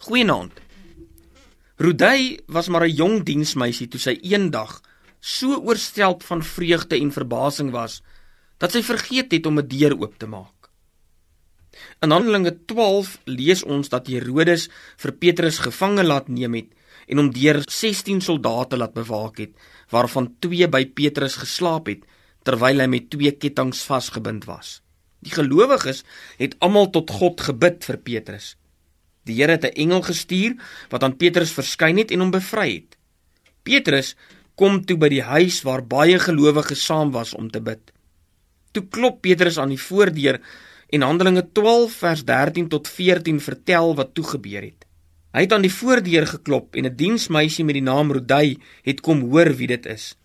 Goeienaand. Rudy was maar 'n jong diensmeisie toe sy eendag so oorstelp van vreugde en verbasing was dat sy vergeet het om 'n deur oop te maak. In Handelinge 12 lees ons dat Herodes vir Petrus gevange laat neem het en hom deur 16 soldate laat bewaak het, waarvan 2 by Petrus geslaap het terwyl hy met twee ketTINGS vasgebind was. Die gelowiges het almal tot God gebid vir Petrus. Die Here het 'n engel gestuur wat aan Petrus verskyn het en hom bevry het. Petrus kom toe by die huis waar baie gelowiges saam was om te bid. Toe klop Petrus aan die voordeur en Handelinge 12 vers 13 tot 14 vertel wat toe gebeur het. Hy het aan die voordeur geklop en 'n diensmeisie met die naam Rodai het kom hoor wie dit is.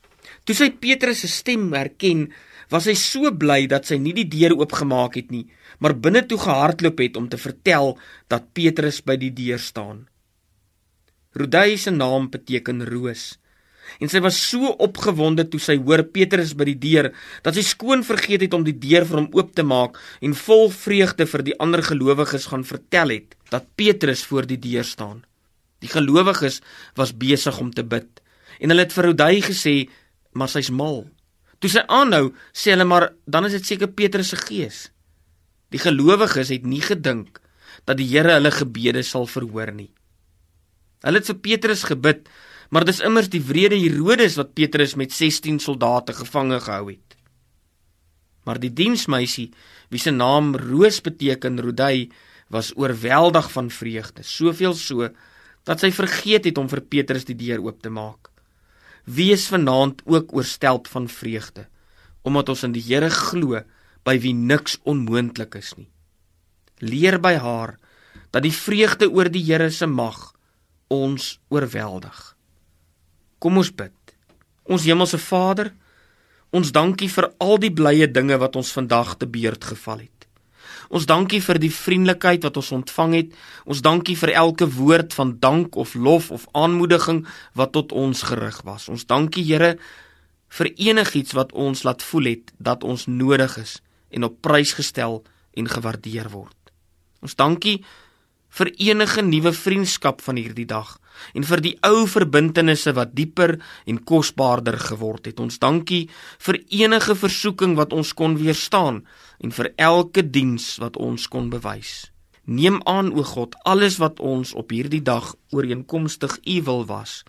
Toe sy Petrus se stem herken, was hy so bly dat sy nie die deur oopgemaak het nie, maar binne toe gehardloop het om te vertel dat Petrus by die deur staan. Rodai se naam beteken roos. En sy was so opgewonde toe sy hoor Petrus by die deur dat sy skoon vergeet het om die deur vir hom oop te maak en vol vreugde vir die ander gelowiges gaan vertel het dat Petrus voor die deur staan. Die gelowiges was besig om te bid en hulle het vir Rodai gesê maar sy's mal. Toe sy aanhou, sê hulle maar dan is dit seker Petrus se gees. Die gelowiges het nie gedink dat die Here hulle gebede sal verhoor nie. Hulle het vir Petrus gebid, maar dis immers die wrede Herodes wat Petrus met 16 soldate gevange gehou het. Maar die diensmeisie, wie se naam Roos beteken, Rodai, was oorweldig van vreugde, soveel so dat sy vergeet het om vir Petrus die deur oop te maak wees vanaand ook oorstelp van vreugde omdat ons in die Here glo by wie niks onmoontlik is nie. Leer by haar dat die vreugde oor die Here se mag ons oorweldig. Kom ons bid. Ons hemelse Vader ons dankie vir al die blye dinge wat ons vandag te beurt geval het Ons dankie vir die vriendelikheid wat ons ontvang het. Ons dankie vir elke woord van dank of lof of aanmoediging wat tot ons gerig was. Ons dankie Here vir enigiets wat ons laat voel het dat ons nodig is en op prys gestel en gewaardeer word. Ons dankie vir enige nuwe vriendskap van hierdie dag en vir die ou verbintenisse wat dieper en kosbaarder geword het. Ons dankie vir enige versoeking wat ons kon weerstaan en vir elke diens wat ons kon bewys. Neem aan o God alles wat ons op hierdie dag ooreenkomstig U wil was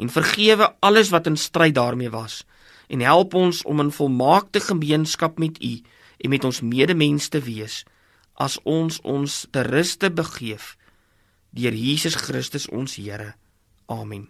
en vergewe alles wat in stryd daarmee was en help ons om in volmaakte gemeenskap met U en met ons medemens te wees as ons ons te ruste begeef deur Jesus Christus ons Here. Amen.